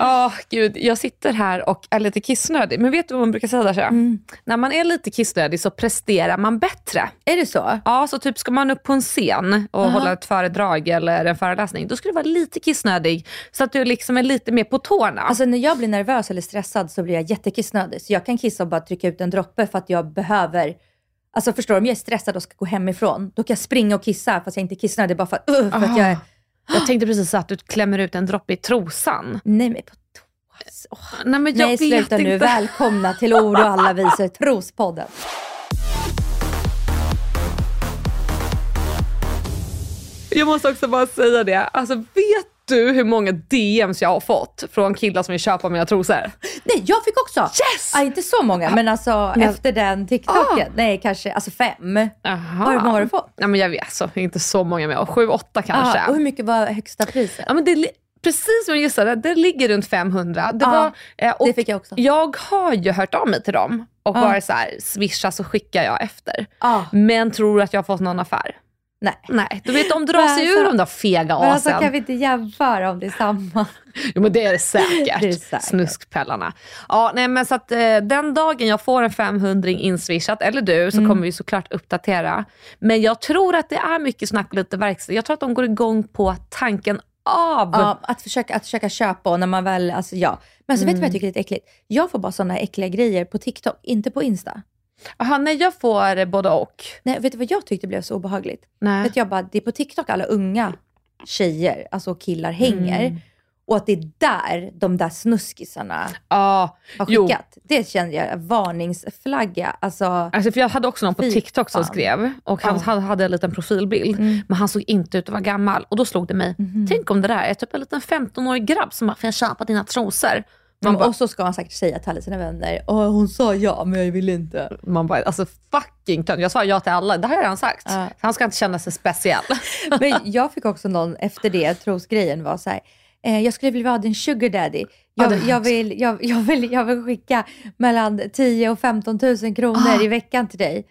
Åh gud, jag sitter här och är lite kissnödig. Men vet du vad man brukar säga Dasha? När man är lite kissnödig så presterar man bättre. Är det så? Ja, så typ ska man upp på en scen och hålla ett föredrag eller en föreläsning, då ska du vara lite kissnödig så att du liksom är lite mer på tårna. Alltså när jag blir nervös eller stressad så blir jag jättekissnödig. Så jag kan kissa och bara trycka ut en droppe för att jag behöver Alltså förstår du, om jag är stressad och ska gå hemifrån, då kan jag springa och kissa fast jag inte är kissnödig bara för att, uh, för att jag är... jag tänkte precis att du klämmer ut en droppe i trosan. Nej men på toa. Åh. Nej, men jag Nej sluta vet nu, inte. välkomna till Ord och alla visor, Trospodden. Jag måste också bara säga det. Alltså vet du hur många DMs jag har fått från killar som vill köpa mina trosor? Nej, jag fick också. Yes! Ja, inte så många, men alltså Men- efter den TikToken. Nej, kanske alltså fem. Aha. Hur många har du fått? Ja, men jag vet, alltså, inte så många mer. Sju, åtta kanske. Ah, och hur mycket var högsta priset? Ja, men det, precis som jag gissade, det ligger runt 500. Det, Ja, var, eh, och det fick jag också. Jag har ju hört av mig till dem och Ja. varit så här, swisha så skickar jag efter. Ah, Men tror du att jag har fått någon affär? Nej. Nej, du vet de drar sig Men ur alltså- de där fega Men alltså asen. kan vi inte jämföra om det är samma? Jo men det är det säkert. Det är säkert. Snuskpellarna. Ja, nej, men så att, eh, den dagen jag får en 500 inswishat, eller du, så Mm. kommer vi såklart uppdatera. Men jag tror att det är mycket snack och lite verkstad. Jag tror att de går igång på tanken av... Ja, att försöka, att försöka köpa och när man väl, alltså ja. Men alltså vet du vad jag tycker är lite äckligt? Jag får bara sådana äckliga grejer på TikTok, inte på Insta. Aha, nej, jag får både och. Nej, vet du vad jag tyckte blev så obehagligt? Nej. Vet jag bara, det är på TikTok alla unga tjejer, alltså killar hänger. Mm. Och att det är där de där snuskisarna Ja, har jo. skickat. Det kände jag, varningsflagga. Alltså, Alltså för jag hade också någon på TikTok som skrev och han Ja. hade, en liten profilbild. Mm. Men han såg inte ut att vara gammal. Och då slog det mig, Mhm. tänk om det där är typ en liten 15-årig grabb som bara, får jag köpa dina trosor? Man bara, och så ska han säkert säga till alla sina vänner, Åh, hon sa ja men jag vill inte. man bara alltså fucking tönt. Jag sa ja till alla, det har jag redan sagt. Ja. Han ska inte känna sig speciell. Men jag fick också någon efter det, trosgrejen var så här, eh, jag skulle vilja vara din sugar daddy. Ja, Jag, är jag, vill, jag, jag, vill, jag vill skicka mellan 10 och 15 000 kronor Ah. i veckan till dig.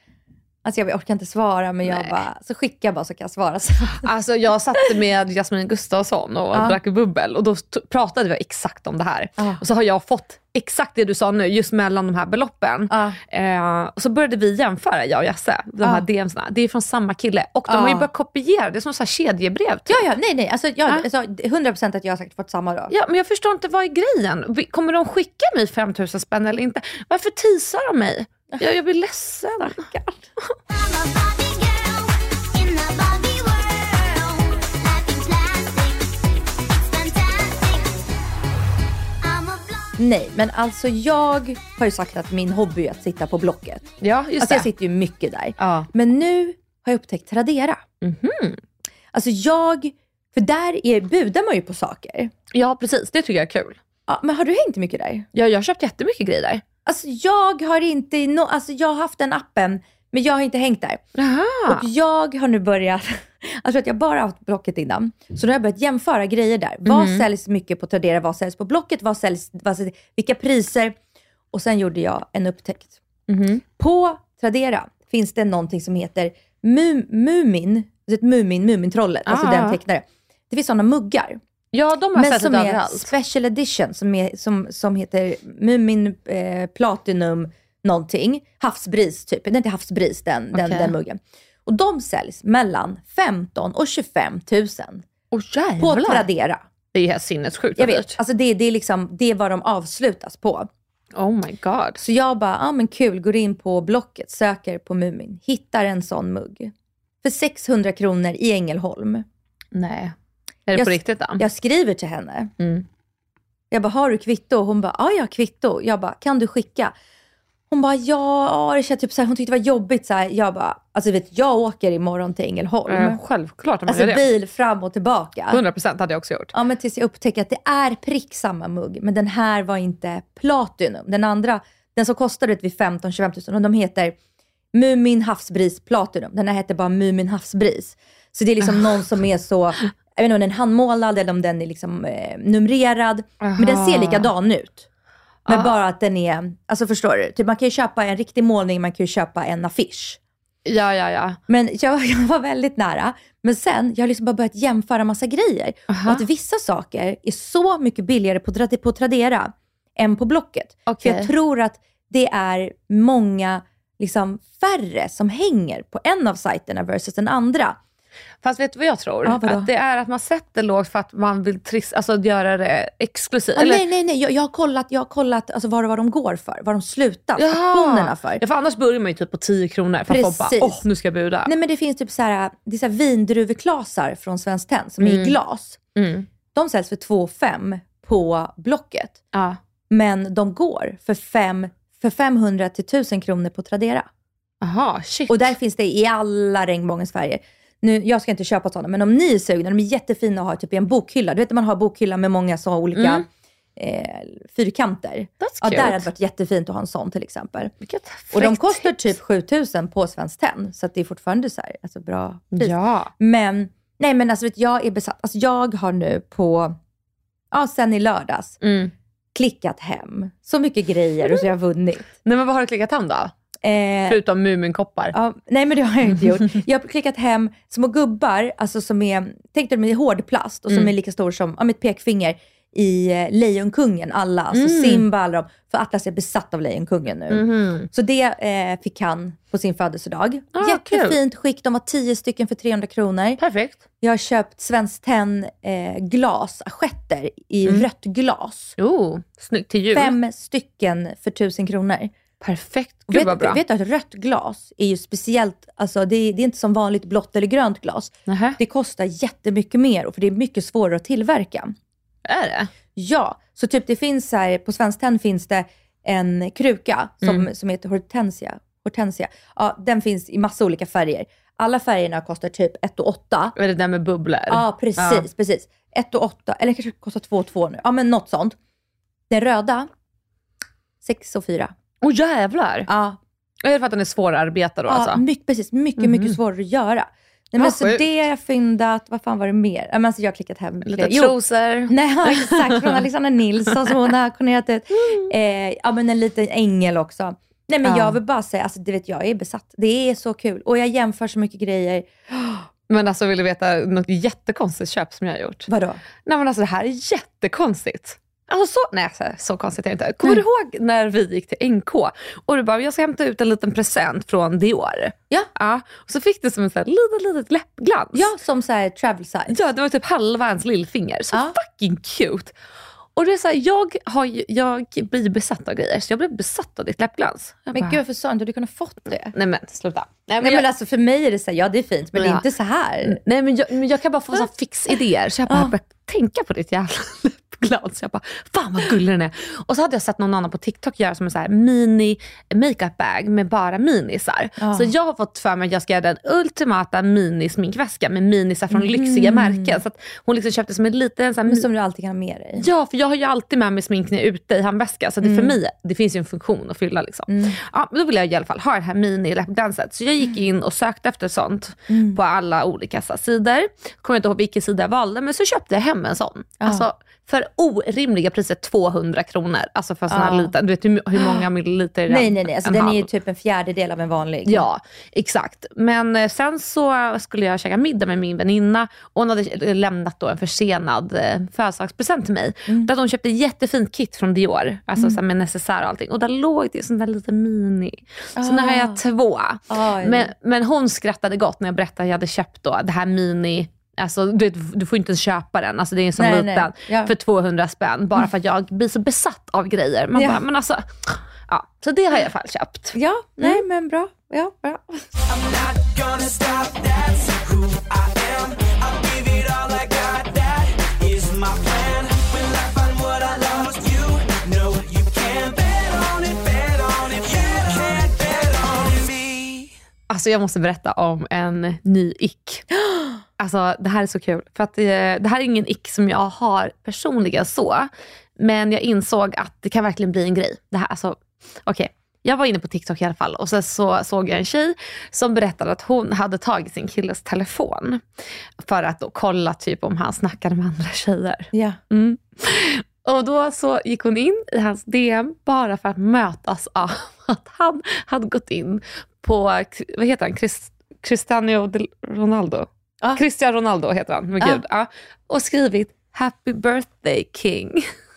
Alltså jag orkar inte svara men jag Nej. bara, så skicka bara så kan jag svara sen. Alltså jag satt med Jasmin Gustafsson och Ja. drack bubbel och då pratade vi exakt om det här. Ja. Och så har jag fått exakt det du sa nu, just mellan de här beloppen. Ja. Eh, och så började vi jämföra, jag och Jasse, de här. DMsna. Det är från samma kille och de har ju börjat kopiera, det är som så här kedjebrev. Typ. Ja, ja, nej, nej. Alltså, jag, Ja. alltså, 100% att jag har säkert fått samma då. Ja, men jag förstår inte, vad är grejen? Kommer de skicka mig 5000 spänn eller inte? Varför teasar de mig? Jag, jag blir ledsen. Nej, men alltså jag har ju sagt att min hobby är att sitta på Blocket. Ja, just Alltså det. jag sitter ju mycket där. Ja. Men nu har jag upptäckt Tradera. Mhm. Alltså jag, för där är, budar man ju på saker. ja, precis. Det tycker jag är kul. Ja, men har du hängt mycket där? Ja, jag har köpt jättemycket grejer där. Alltså jag har inte, no, alltså jag har haft den appen, men jag har inte hängt där. Jaha. Och jag har nu börjat, alltså att jag bara haft Blocket innan, så nu har jag börjat jämföra grejer där. Vad Mhm. säljs mycket på Tradera, vad säljs på Blocket, vad säljs, vad säljs, vilka priser? Och sen gjorde jag en upptäckt. Mhm. På Tradera finns det någonting som heter Mu- Mumin, Mumin, Mumintrollet, alltså Ah. den tecknare. Det finns sådana muggar. Ja, de har Men sett som är överallt. special edition, som, är, som, som heter Mumin eh, Platinum någonting. Havsbris typ. Det är inte havsbris den, den, Okej. den muggen. Och de säljs mellan 15 och 25 000 Åh på. Tradera. Det är helt sinnessjukt Jag vet, alltså det, det, är liksom, det är vad de avslutas på. Oh my god. Så jag bara, ja ah, men kul, går in på Blocket, söker på Mumin, hittar en sån mugg. För 600 kronor i Ängelholm. Nej. Är det jag, på riktigt då? Jag skriver till henne. Mm. Jag bara, har du kvitto? Hon bara, ja jag har kvitto. Jag bara, kan du skicka? Hon bara, ja, det känns typ så här, hon tyckte det var jobbigt. Så här. Jag bara, alltså vet jag åker imorgon till Ängelholm. Eh, självklart man alltså gör det. bil fram och tillbaka. 100% hade jag också gjort. Ja, men tills jag upptäcker att det är prick samma mugg, men den här var inte Platinum. Den andra, den som kostade vid 15-25 000, och de heter Mumin Havsbris Platinum. Den här heter bara Mumin Havsbris. Så det är liksom någon som är så, jag vet inte om den är handmålad eller om den är liksom eh, numrerad. Men den ser Aha. likadan ut. Men Ah. bara att den är, alltså förstår du? Typ man kan ju köpa en riktig målning, man kan ju köpa en affisch. Ja, ja, ja. Men jag, jag var väldigt nära. Men sen, jag har liksom bara börjat jämföra massa grejer. Aha. Och att vissa saker är så mycket billigare på, på Tradera än på Blocket. Okej. För jag tror att det är många liksom, färre som hänger på en av sajterna versus den andra. Fast vet du vad jag tror? Ja, att det är att man sätter lågt för att man vill tris- alltså, göra det exklusivt. Ah, nej, nej, nej. Jag, jag har kollat, jag har kollat alltså, vad, vad de går för. Vad de slutar. Stationerna för. Ja, för annars börjar man ju typ på 10 kronor för att folk Precis. bara, åh nu ska jag buda. Nej, men det finns typ så här, det är så här vindruveklasar från Svenskt Tenn som är i Mm. glas. Mm. De säljs för 2 5 på Blocket. Ja. Men de går för, fem, för 500 till 1000 kronor på Tradera. Aha, shit. Och där finns det i alla regnbågens färger. Nu, jag ska inte köpa sådana, men om ni är sugna, de är jättefina att ha typ i en bokhylla. Du vet man har bokhylla med många så olika Mm. eh, fyrkanter. That's Ja, cute. där hade det varit jättefint att ha en sån till exempel. Vilket Och de kostar tips. typ 7000 på Svenskt Tenn, så det är fortfarande så här, alltså bra pris. Ja. Men, nej men alltså vet, jag är besatt. Alltså jag har nu på, ja sen i lördags, Mm. klickat hem så mycket grejer och så har jag vunnit. Nej men vad har du klickat hem då? Eh, Förutom Muminkoppar. ja, nej men det har jag inte gjort. Jag har klickat hem små gubbar, alltså som är, tänk dig de är hårdplast och som Mm. är lika stor som ja, mitt pekfinger i eh, Lejonkungen alla. Alltså Mm. Simba, alla de. För Atlas är besatt av Lejonkungen nu. Mhm. Så det eh, fick han på sin födelsedag. Ah, Jättefint skick, de var 10 stycken för 300 kronor. Perfekt. Jag har köpt Svenskt Tenn eh, glas, assietter i Mm. rött glas. Oh, snyggt till jul. Fem stycken för 1000 kronor. Perfekt. Gud vad bra. vet, vet du att rött glas är ju speciellt, alltså det, är- det är inte som vanligt blått eller grönt glas. Nähä. Det kostar jättemycket mer för det är mycket svårare att tillverka. Är det? Ja, så typ det finns så här, på Svenskt Tenn finns det en kruka som, Mm. som heter Hortensia. Hortensia. Ja, den finns i massa olika färger. Alla färgerna kostar typ 1 och 8. Är det där med bubblor? Ja, precis. precis. 1 och 8, eller kanske kostar 2 och 2 nu. Ja, men något sånt. Den röda, 6 och 4. Åh oh, jävlar. Ja, Är det för att den är svårarbetad då ja alltså? mycket, precis. Mycket, mycket svårare att göra. Nej, men Ja, så sjukt. det har jag fyndat. Vad fan var det mer? Men alltså jag har klickat hem. Lite trosor. Nej, ja, exakt. Från Alexandra Nilsson som hon har auktionerat ut. Eh, ja, men en liten ängel också. Nej, men Ja. jag vill bara säga, alltså, det vet jag, jag är besatt. Det är så kul. Och jag jämför så mycket grejer. Men alltså vill du veta något jättekonstigt köp som jag har gjort? Vadå? Nej men alltså det här är jättekonstigt. Alltså så, nej, så, så konstigt är det inte. Kommer du ihåg när vi gick till NK och du bara, jag ska hämta ut en liten present från Dior? Ja. ja. Och så fick du som en sån här litet, litet läppglans. Ja, som så här travel size. Ja, det var typ halva ens lillfinger. Så Ja. fucking cute. Och det är så här, jag, har, jag blir besatt av grejer, så jag blev besatt av ditt läppglans. Jag Men bara, gud, varför sa inte du kunnat fått det? Nej men sluta. Nej, Nej, jag, men alltså för mig är det så här, ja det är fint, men det är Ja. inte så här. nej, men jag, men jag kan bara få så fix idéer. Så jag bara Ja. började tänka på ditt jävla läppglans. Jag bara, fan vad gullig den är. Och så hade jag sett någon annan på TikTok göra som en så här mini makeup bag med bara minisar. Ja. Så jag har fått för mig att jag ska göra den ultimata minisminkväska med minisar från lyxiga märken. Så hon liksom köpte som en liten så här, som du alltid kan ha med dig. Ja, för jag har ju alltid med mig smink när jag är ute i handväska. Så det Mm. för mig, det finns ju en funktion att fylla. Liksom. Ja, men då vill jag i alla fall ha det här mini-läppglanset. Så jag gick in och sökte efter sånt Mm. på alla olika så, sidor. Kommer inte ihåg vilken sida jag valde, men så köpte jag hem en sån. Alltså, för orimliga priser, 200 kronor. Alltså för sån här Ja. liten, du vet hur, hur många milliliter är den? Nej, nej, nej. Alltså, En den är halv. ju typ en fjärdedel av en vanlig. Ja, exakt. Men eh, sen så skulle jag käka middag med min väninna och hon hade lämnat då en försenad eh, födelsedagspresent till mig. Mm. Där hon köpte jättefint kit från Dior, alltså så här med necessär och allting. Och där låg det sån där liten mini. Så nu har jag två. Oj. Men, men hon skrattade gott när jag berättade att jag hade köpt då det här mini Alltså, du, vet, du får inte ens köpa den, alltså, det är en sån Nej, liten, nej. Ja. för 200 spänn. Bara för att jag blir så besatt av grejer. Man Ja. bara, men alltså, ja. Så det har jag i alla fall köpt. Ja, nej Mm. men bra. Ja, bra. Alltså jag måste berätta om en ny ick. Alltså det här är så kul. För att det, det här är ingen ick som jag har personligen så. Men jag insåg att det kan verkligen bli en grej. Det här, alltså, okej. Jag var inne på TikTok i alla fall och sen så såg jag en tjej som berättade att hon hade tagit sin killes telefon. För att kolla typ om han snackade med andra tjejer. Ja. Mm. Och då så gick hon in i hans DM bara för att mötas av att han hade gått in på, vad heter han, Cristiano Ronaldo? Ja. Cristiano Ronaldo heter han, men Ja. gud. Ja. Och skrivit Happy birthday king.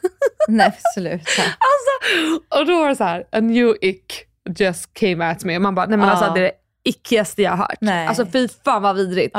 Nej, sluta. alltså, och då var det så här, a new ick just came at me. Man bara, nej men alltså det är det ickigaste jag har hört. Nej. Alltså fy fan vad vidrigt.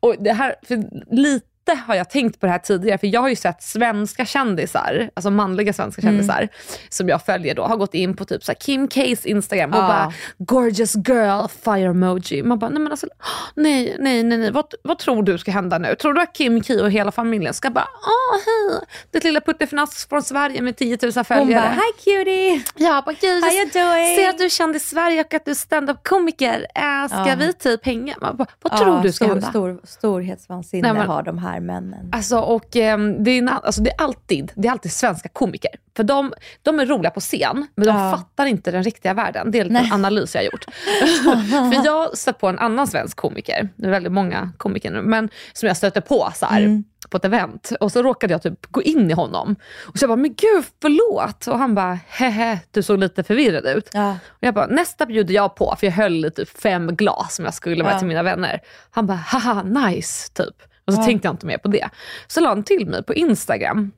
Och det här, för lite har jag tänkt på det här tidigare, för jag har ju sett svenska kändisar, alltså manliga svenska Mm. kändisar, som jag följer då, har gått in på typ så Kim K's Instagram och Ja. bara “gorgeous girl” fire emoji. Man bara, nej men alltså, nej, nej, nej, nej. Vad, vad tror du ska hända nu? Tror du att Kim K och hela familjen ska bara, åh hej, ditt lilla puttefnask från Sverige med 10 000 Hon följare. bara, hi cutie! Ja, bara, gud, How you doing? ser att du är känd i Sverige och att du är stand-up-komiker. Äh, ska Ja. vi typ hänga? Man bara, vad tror du ska stor, hända? Stor, storhetsvansinne Nej, men- har de här männen. Alltså, och, ehm, det, är, alltså, det, är alltid, det är alltid svenska komiker. För de, de är roliga på scen, men de Ja. fattar inte den riktiga världen. Det är en Nej. analys jag har gjort. För jag har stött på en annan svensk komiker, det är väldigt många komiker nu, men som jag stötte på så här, Mm. på ett event. Och så råkade jag typ gå in i honom. Och så jag bara, men gud förlåt. Och han bara, hehe, du såg lite förvirrad ut. Ja. Och jag bara, nästa bjuder jag på, för jag höll i typ fem glas som jag skulle med Ja. till mina vänner. Han bara, haha nice, typ. Och så Ja. tänkte jag inte mer på det. Så la han till mig på Instagram.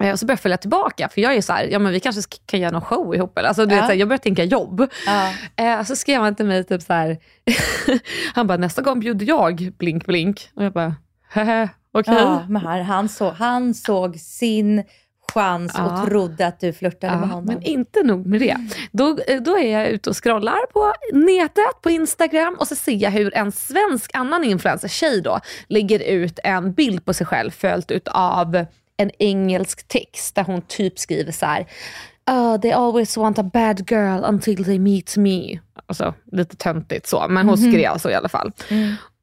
Eh, Och så började jag följa tillbaka, för jag är så här, ja men vi kanske sk- kan göra någon show ihop. Eller? Alltså, du Ja. vet, så här, jag började tänka jobb. Ja. Eh, så skrev han till mig typ så här. han bara, nästa gång bjuder jag, blink blink. Och jag bara, hehe, okej. Ja, men här, han, så, han såg sin chans Ja. och trodde att du flörtade med Ja, honom. men inte nog med det. Då, eh, då är jag ute och scrollar på nätet, på Instagram och så ser jag hur en svensk annan influencer, tjej då, lägger ut en bild på sig själv följt ut av en engelsk text där hon typ skriver så här. "Oh, they always want a bad girl until they meet me. Alltså lite töntigt så, men hon skrev så i alla fall.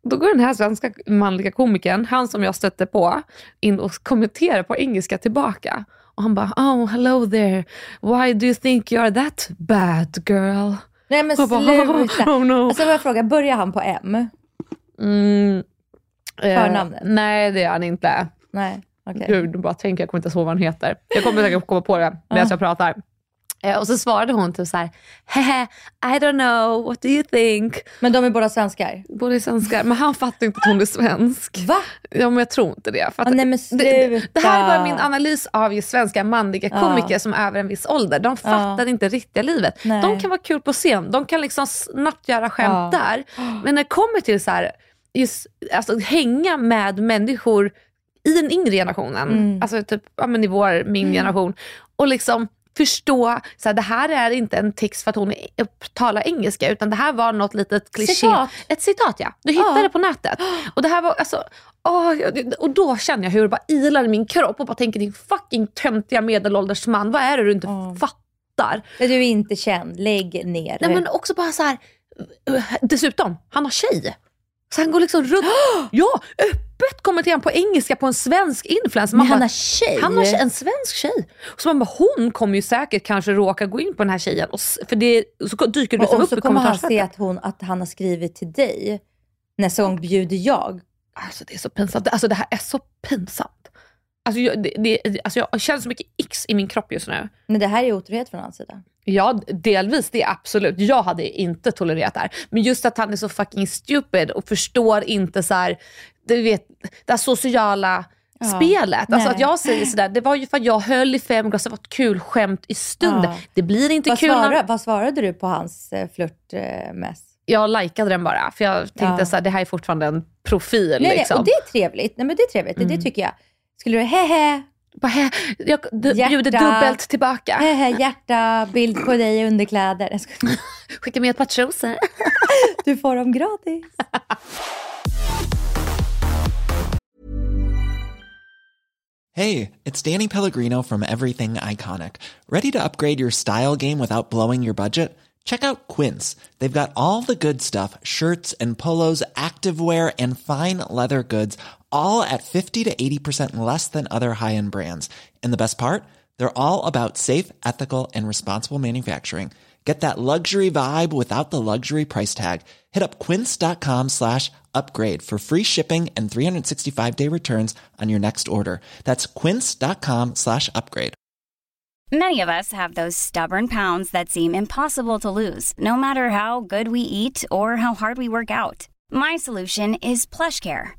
Då går den här svenska manliga komikern, han som jag stötte på, in och kommenterar på engelska tillbaka. Och han bara, oh hello there, why do you think you're that bad girl? Nej men Jag bara, sluta. oh no. Alltså jag fråga, börjar han på M? Mm, eh, Förnamnet? nej det är han inte. Nej, okej. Gud, bara tänker jag kommer inte ens ihåg vad han heter. Jag kommer säkert komma på det medan jag pratar. Eh, och så svarade hon typ så här, hehe, I don't know, what do you think? Men de är båda svenskar? Båda är svenskar, men han fattar inte att hon är svensk. Va? Ja, men jag tror inte det. Ah, nej, men det, det, sluta. det här är bara min analys av just svenska manliga komiker som är över en viss ålder. De fattar inte riktiga livet. Nej. De kan vara kul på scen, de kan liksom snabbt göra skämt där. Men när det kommer till så här, just, alltså, hänga med människor i den yngre generationen, Mm. alltså typ ja, men i vår, min generation, och liksom förstå, så här, det här är inte en text för att hon är- talar engelska, utan det här var något litet kliché. Citat. Ett citat ja. Du hittade Ja. det på nätet. Och det här var alltså, åh, och då känner jag hur det bara ilar i min kropp och bara tänker din fucking töntiga medelålders man, vad är det du inte Ja. fattar? Är du inte känd? Lägg ner. Nej men också bara så här. dessutom, han har tjej. Så han går liksom runt, ja öppet kommenterar han på engelska på en svensk influencer. Men han bara, har tjej? han har tjej, en svensk tjej. Så man bara, hon kommer ju säkert kanske råka gå in på den här tjejen och för det, så dyker det liksom och upp så i kommer han se att, hon, att han har skrivit till dig. Nästa gång bjuder jag. Alltså det är så pinsamt. Alltså det här är så pinsamt. Alltså jag, det, det, alltså jag känner så mycket x i min kropp just nu. Men det här är otrohet från hans sida. Ja, delvis det absolut. Jag hade inte tolererat det här. Men just att han är så fucking stupid och förstår inte så här, du vet, det här sociala Ja. spelet. Alltså Nej. att jag säger sådär, det var ju för att jag höll i fem glas, det var ett kul skämt i stunden. Ja. Det blir inte Vad, kul när... svarade, vad svarade du på hans eh, flörtmess? Jag likade den bara, för jag tänkte Ja. så här, det här är fortfarande en profil. Nej, nej, liksom. och det är trevligt. Nej, men det är trevligt. Det, det tycker jag. Skulle du hehe, Bara, "Hä, jag Hjärta. bjuder dubbelt tillbaka. hehe, hjärta, bild på dig i underkläder. Skicka med ett par trosor. Du får dem gratis. Hey, it's Danny Pellegrino from Everything Iconic. Ready to upgrade your style game without blowing your budget? Check out Quince. They've got all the good stuff shirts and polos, activewear, and fine leather goods, all at 50 to 80% less than other high end brands. And the best part? They're all about safe, ethical, and responsible manufacturing. Get that luxury vibe without the luxury price tag. Hit up quince.com slash upgrade for free shipping and 365 day returns on your next order. That's quince.com slash upgrade. Many of us have those stubborn pounds that seem impossible to lose, no matter how good we eat or how hard we work out. My solution is PlushCare.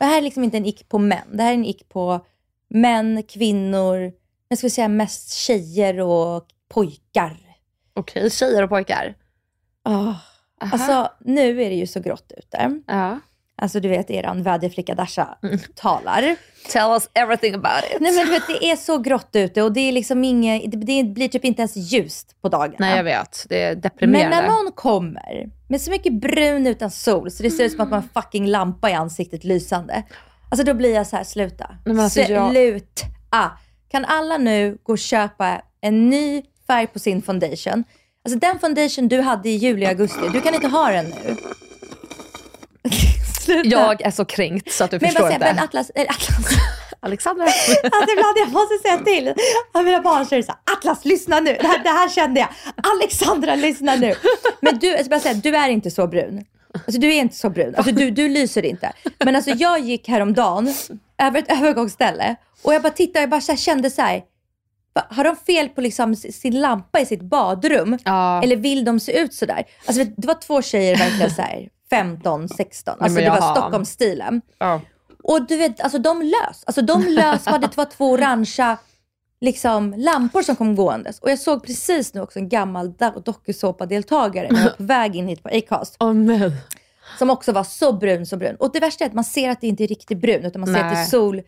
Det här är liksom inte en ick på män. Det här är en ick på män, kvinnor, jag skulle säga mest tjejer och pojkar. Okej, tjejer och pojkar. Oh. Alltså nu är det ju så grått ute. Ja. Alltså du vet eran väderflicka Dasha talar. Tell us everything about it. Nej men du vet det är så grått ute och det är liksom inget, det, blir typ inte ens ljust på dagarna. Nej jag vet, det är Men deprimerande. när någon kommer med så mycket brun utan sol så det ser ut som att man har en fucking lampa i ansiktet lysande. Alltså då blir jag så här, sluta. Nej, men alltså, jag- Sluta. Kan alla nu gå och köpa en ny färg på sin foundation? Alltså den foundation du hade i juli, augusti, du kan inte ha den nu. Sluta. Jag är så kränkt så att du men förstår inte. men Atlas, eller Atlas. Alexandra. Alltså ibland jag måste säga till av mina barn så är det så här, Atlas lyssna nu, det här, det här kände jag. Alexandra lyssna nu. Men du, jag ska bara säga, du är inte så brun. Alltså du är inte så brun, alltså, du, du lyser inte. Men alltså jag gick häromdagen över ett övergångsställe och jag bara tittade, jag bara så här, kände så här, har de fel på liksom sin lampa i sitt badrum? Ja. Eller vill de se ut sådär? Alltså det var två tjejer verkligen så här 15, 16. Alltså men det var. Stockholmsstilen. Ja. Och du vet, alltså de lös. Alltså de lös hade det var två orangea liksom, lampor som kom gåendes. Och jag såg precis nu också en gammal do- dokusåpadeltagare när jag var på väg in hit på Acast. Åh nej. Som också var så brun, så brun. Och det värsta är att man ser att det inte är riktigt brun, utan man ser att det är Nej. sol.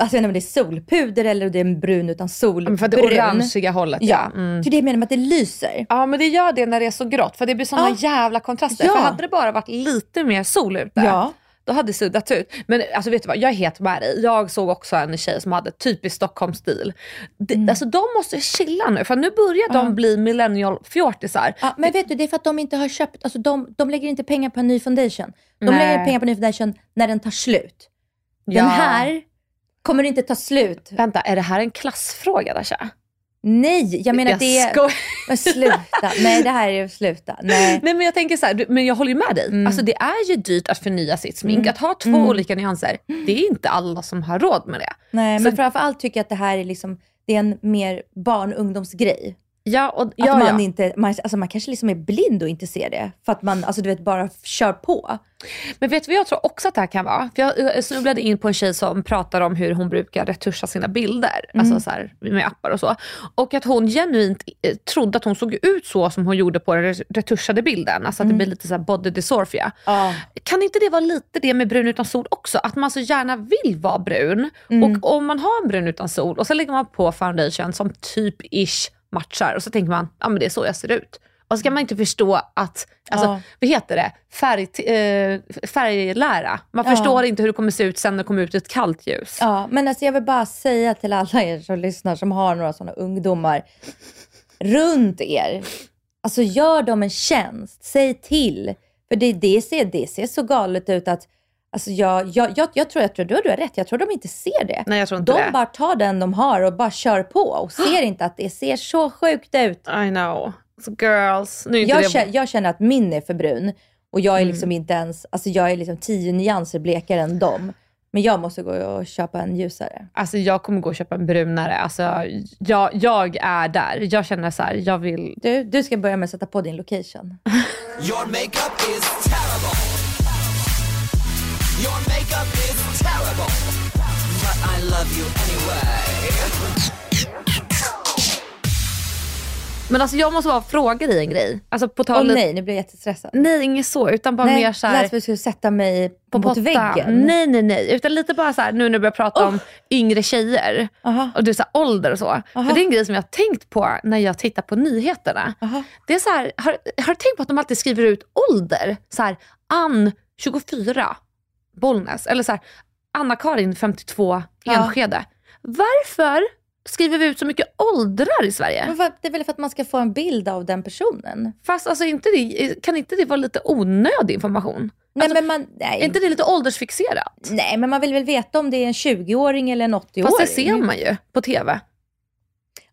Alltså jag vet inte om det är solpuder eller det är en brun utan sol. Men För det brun. orangeiga hållet Ja, Mm. det är det jag menar med att det lyser. Ja men det gör det när det är så grått för det blir såna Ja. jävla kontraster. Ja. För hade det bara varit lite mer sol ute, Ja. då hade det suddats ut. Men alltså vet du vad, jag är helt med dig. Jag såg också en tjej som hade typisk Stockholmsstil. Det, Mm. Alltså de måste chilla nu för nu börjar de bli millennial fjortisar. Ja, men vet du, det är för att de inte har köpt, alltså de, de lägger inte pengar på en ny foundation. De Nej. lägger pengar på en ny foundation när den tar slut. Ja. Den här kommer inte ta slut. Vänta, är det här en klassfråga Dasha? Nej, jag menar jag det är... skojar. Men sluta. Nej, det här är sluta. Nej. Nej men jag tänker så här, du- men jag håller ju med dig. Mm. Alltså det är ju dyrt att förnya sitt smink. Att ha två olika nyanser, det är inte alla som har råd med det. Nej, Så- men framförallt tycker jag att det här är liksom, det är en mer barn och ungdomsgrej. Ja, och, Att ja, man, ja. inte, man, alltså man kanske liksom är blind och inte ser det. För att man alltså du vet, bara kör på. Men vet du vad jag tror också att det här kan vara? För jag, snubblade in på en tjej som pratar om hur hon brukar retuscha sina bilder. Alltså så här, med appar och så. Och att hon genuint eh, trodde att hon såg ut så som hon gjorde på den re- retuschade bilden. Alltså att det blir lite så här body dysmorphia. Kan inte det vara lite det med brun utan sol också? Att man så gärna vill vara brun. Och om man har en brun utan sol och så lägger man på foundation som typ-ish matchar och så tänker man, ja men det är så jag ser ut. Och så ska man inte förstå att, alltså, Ja. vad heter det, Färg, eh, färglära. Man Ja. förstår inte hur det kommer se ut sen när det kommer ut ett kallt ljus. Ja, men alltså jag vill bara säga till alla er som lyssnar som har några sådana ungdomar runt er. Alltså gör dem en tjänst. Säg till. För det, det, ser, det ser så galet ut att Alltså jag, jag, jag, jag tror att du, du har rätt. Jag tror de inte ser det. Nej, jag tror inte de det. bara tar den de har och bara kör på och ser inte att det ser så sjukt ut. I know. Så girls. Nu är inte Jag, det... känner, jag känner att min är för brun och jag är Mm. liksom inte ens, alltså jag är liksom tio nyanser blekare än dem. Men jag måste gå och köpa en ljusare. Alltså jag kommer gå och köpa en brunare. Alltså, jag, jag är där. Jag känner så här, jag vill... Du, du ska börja med att sätta på din location. Men alltså jag måste bara fråga dig en grej. Alltså på tal nej, nu blir jag jättestressad. Nej, inget så. Utan bara nej, mer så det här, lät som att du skulle sätta mig på mot väggen. Nej, nej, nej. Utan lite bara så här, nu när du börjar prata om yngre tjejer. Aha. Och du här, ålder och så. Aha. För det är en grej som jag har tänkt på när jag tittar på nyheterna. Aha. Det är så här, har, har du tänkt på att de alltid skriver ut ålder? Så här, Ann 24, Bollnäs. Eller så här, Anna-Karin 52, Ja. Enskede. Varför skriver vi ut så mycket åldrar i Sverige? Vad- Det är väl för att man ska få en bild av den personen? Fast alltså, inte det, kan inte det vara lite onödig information? Nej, Alltså, men man, nej. Är inte det lite åldersfixerat? nej, men man vill väl veta om det är en 20-åring eller en 80-åring? Fast det ser man ju på TV.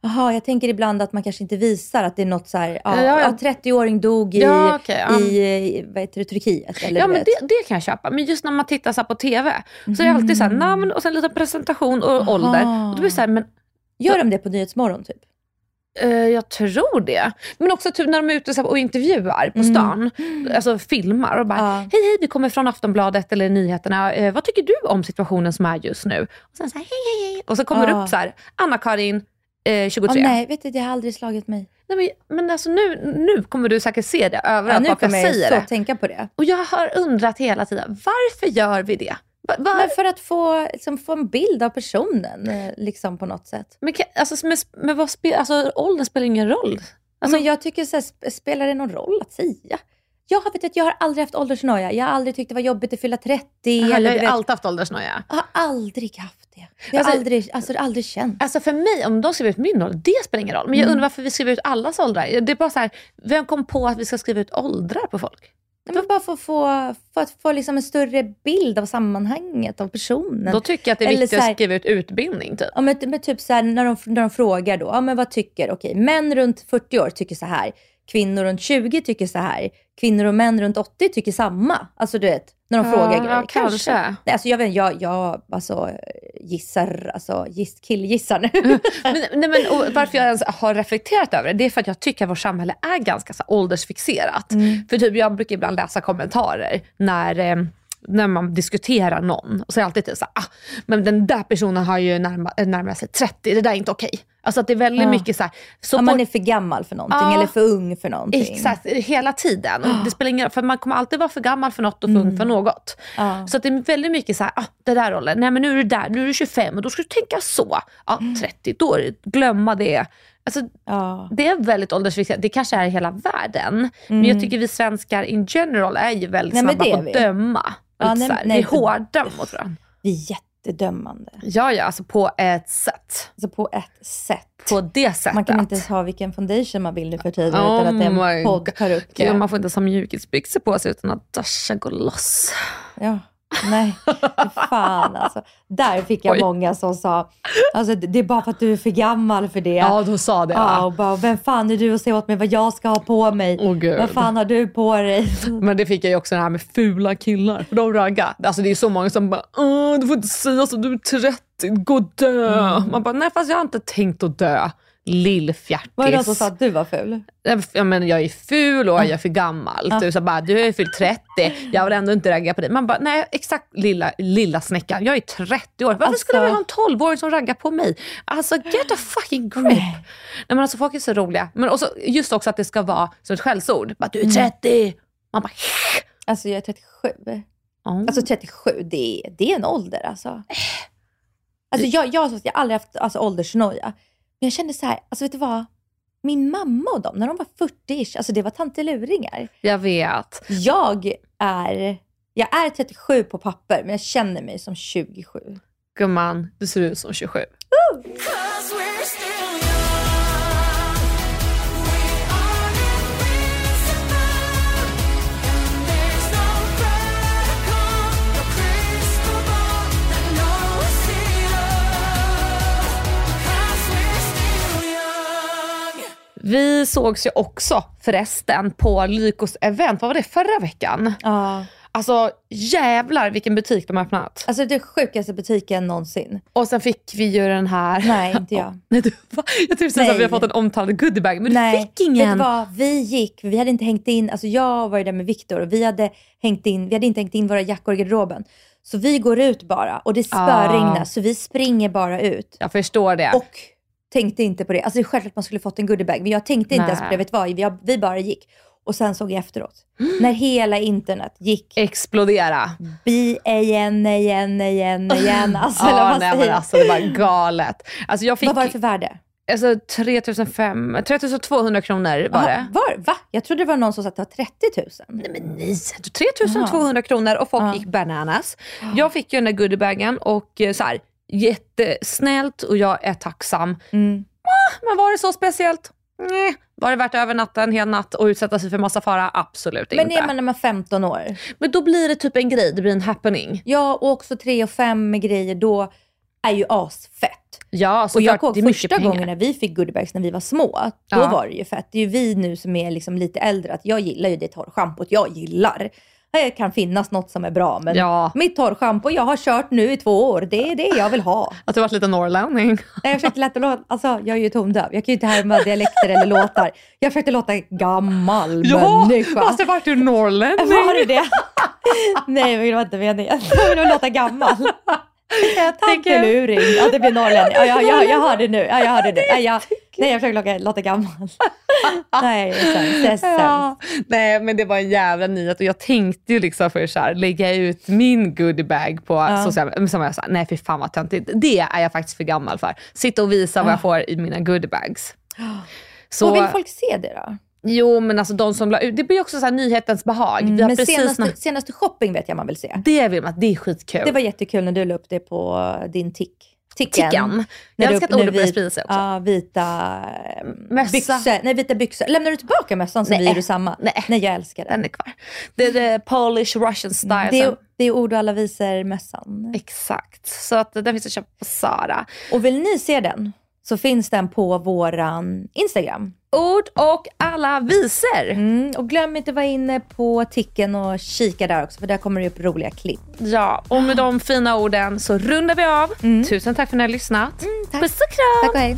Jaha, jag tänker ibland att man kanske inte visar att det är något så här, ja, Ja, ja. ja, 30-åring dog i, Ja, okej, ja. i, vad heter det, Turkiet. Eller Ja men det, det kan jag köpa. Men just när man tittar så på TV så är det alltid så här namn och sen lite presentation och Aha. ålder. Och då blir det så här, men Gör de det på Nyhetsmorgon typ? eh, jag tror det. Men också typ när de är ute och intervjuar på stan, alltså filmar och bara Ja. hej hej vi kommer från Aftonbladet eller nyheterna. Eh, vad tycker du om situationen som är just nu? Och sen så här, hej hej hej. Och så kommer det Ja. upp så här, Anna-Karin eh, 23. Åh, nej, vet du, det har aldrig slagit mig. Nej, men, men alltså nu, nu kommer du säkert se det Ja, överallt nu bara för kommer jag jag så det. tänka på det. Och jag har undrat hela tiden, varför gör vi det? Va- var- Men för att få, liksom, få en bild av personen eh, liksom på något sätt. Men, kan- alltså, men, men vad spel, alltså, åldern spelar ingen roll. Alltså, men jag tycker så här, sp- spelar det någon roll att säga? Jag har, vet, jag har aldrig haft åldersnoja. Jag har aldrig tyckt det var jobbigt att fylla 30. jag eller, har alltid haft åldersnoja. jag har aldrig haft det. Jag har Alltså- aldrig, alltså, aldrig känt. Alltså för mig, om de skriver ut min ålder, det spelar ingen roll. Men jag Mm. undrar varför vi skriver ut allas åldrar. Det är bara så här, vem kom på att vi ska skriva ut åldrar på folk? Men bara för få, för att få liksom en större bild av sammanhanget, av personen. Då tycker jag att det är Eller viktigt här- att skriva ut utbildning. Typ. Ja, men, men typ så här, när, de, när de frågar då, ja, men vad tycker, okej, män runt 40 år tycker så här, kvinnor runt 20 tycker så här, kvinnor och män runt 80 tycker samma. Alltså du vet, när de Ja, frågar ja, grejer. kanske. Nej, alltså, jag, vet, jag, jag alltså, gissar, alltså giss, killgissar nu. Men, nej, men, varför jag ens har reflekterat över det, det är för att jag tycker att vårt samhälle är ganska så åldersfixerat. Mm. För typ, jag brukar ibland läsa kommentarer när, eh, när man diskuterar någon. Och så är det alltid typ så här, ah, men den där personen har ju närma, närmat sig 30, det där är inte okej. Alltså att det är väldigt Ja. mycket så här, så Om man är för gammal för någonting Ja. eller för ung för någonting. Exakt, hela tiden. Och Det spelar ingen roll, för man kommer alltid vara för gammal för något och för ung för något. Ja. Så att det är väldigt mycket så här, ah, det där rollen, nej men nu är du där, nu är du 25 och då ska du tänka så. Ja, 30, då är det, glömma det. Alltså, Ja. det är väldigt åldersfixerat, det kanske är i hela världen. Men jag tycker vi svenskar in general är ju väldigt Nej, snabba på att döma. Ja, nej, nej, vi är hårda mot varandra. Vi är jättedömande. Ja, ja, alltså på ett sätt. Alltså på ett sätt. På det sättet. Man kan inte ens ha vilken foundation man vill nu för tiden Oh utan att my en podd tar upp det. man får inte ens ha mjukisbyxor på sig utan att Dasha går loss. Ja. Nej, fan alltså. Där fick jag Oj. många som sa, alltså, det är bara för att du är för gammal för det. Ja, de sa det. Ja, och bara, vem fan är du att säga åt mig vad jag ska ha på mig? Åh, gud. vad fan har du på dig? Men det fick jag ju också det här med fula killar. För de raggar. Alltså det är så många som bara du får inte säga så, du är 30, gå och dö. Man bara, nej fast jag har inte tänkt att dö. Lillfjärtis. Var det någon som sa att du var ful? Ja, men jag är ful och jag är för gammal. Du, så bara, du ju fyllt 30, jag vill ändå inte ragga på dig. Man bara, nej exakt lilla, lilla snäckan, jag är 30 år. Varför Alltså- skulle jag vilja ha en 12-åring som raggar på mig? Alltså get a fucking grip. Nej. men alltså folk är så roliga. Men också, just också att det ska vara som ett skällsord. Bara, du är 30. Man bara, Alltså jag är 37. oh. Alltså 37, det är, det är en ålder alltså. Alltså jag, jag, jag har aldrig haft alltså, åldersnoja. Men jag kände så här, alltså vet du vad? Min mamma och dem, när de var 40-ish, alltså det var tanteluringar. jag vet. Jag är, jag är 37 på papper, men jag känner mig som 27. Gumman, du ser ut som 27. Cause Vi sågs ju också förresten på Lykos event, vad var det, förra veckan? Ja. Alltså jävlar vilken butik de har öppnat. Alltså det sjukaste butiken någonsin. Och sen fick vi ju den här... Nej, inte jag. Nej, du, va? jag trodde att vi har fått en omtalad goodiebag, men Nej, du fick ingen. Vet du vad? Vi gick, vi hade inte hängt in, alltså jag var ju där med Viktor och vi hade, hängt in, vi hade inte hängt in våra jackor i garderoben. Så vi går ut bara och det spöregnar Ah. så vi springer bara ut. Jag förstår det. Och tänkte inte på det. Alltså det är självklart att man skulle fått en goodiebag, men jag tänkte inte Nej. ens på det. Vet vad? Vi, vi bara gick. Och sen såg jag efteråt, när hela internet gick Explodera. bi igen, igen, igen, igen. Alltså, vad nej, men jag? alltså det var galet. Alltså jag fick Vad var det för värde? alltså, 3500, 3200 kronor var Jaha, det. Var? Va? Jag trodde det var någon som sa att det var 30 000. Nej men nej, 3200 kronor och folk Ja. gick bananas. Jag fick ju den där goodiebagen och eh, så här, jättesnällt och jag är tacksam. Mm. Ah, Men var det så speciellt? Nej. Var det värt över natten, en hel natt och utsätta sig för massa fara? Absolut Men inte. är man när man är 15 år? Men då blir det typ en grej, det blir en happening. Ja, och också 3 och 5 med grejer, då är ju asfett. Ja, Och såklart, jag kommer ihåg första gången när vi fick goodiebags när vi var små, då Ja. var det ju fett. Det är ju vi nu som är liksom lite äldre, att jag gillar ju det torrschampot jag gillar. Det kan finnas något som är bra, men Ja. mitt torrschampo jag har kört nu i två år, det är det jag vill ha. Att du varit lite norrlänning. Nej, Jag försökte låta, alltså jag är ju tondöv, jag kan ju inte härma dialekter eller låtar. Jag försökte låta gammal människa. fast det vart du norrlänning. Var det det? Nej, men det var inte meningen. Jag ville låta gammal. Tanteluring. Ja, det blir norrlänning. Ja, jag, jag, jag har det nu. Ja, jag har det nu. Ja, jag, nej, jag försöker låta, gammal. Nej, sen, det är. Ja, nej men det var en jävla nyhet och jag tänkte ju liksom för så här, lägga ut min goodiebag på Ja. sociala men som jag sa, nej fy fan vad töntigt. Det är jag faktiskt för gammal för. Sitta och visa vad jag får i mina goodiebags. Så, Vad vill folk se det då? Jo men alltså de som la ut, det blir också så här nyhetens behag. Har Men senaste, när, senaste shopping vet jag man vill se. det vill man, det är skitkul. Det var jättekul när du la upp det på din tick. Ticken. Tickan. När Jag du- älskar att ordet börjar sprida sig också. Ja, vita Mössa. byxor. Nej, vita byxor. Lämnar du tillbaka mössan Nej. vi gjorde samma? Nej. Nej, jag älskar den. Den är kvar. Det är det Polish Russian style. Det är, det är ord och alla visor mössan. Exakt. Så att den finns att köpa på Sara. Och vill ni se den så finns den på våran Instagram. Ord och alla visor. Mm, och glöm inte att vara inne på ticken och kika där också för där kommer det upp roliga klipp. Ja, och med de fina orden så rundar vi av. Tusen tack för att ni har lyssnat. tack. Puss och kram! Tack och hej.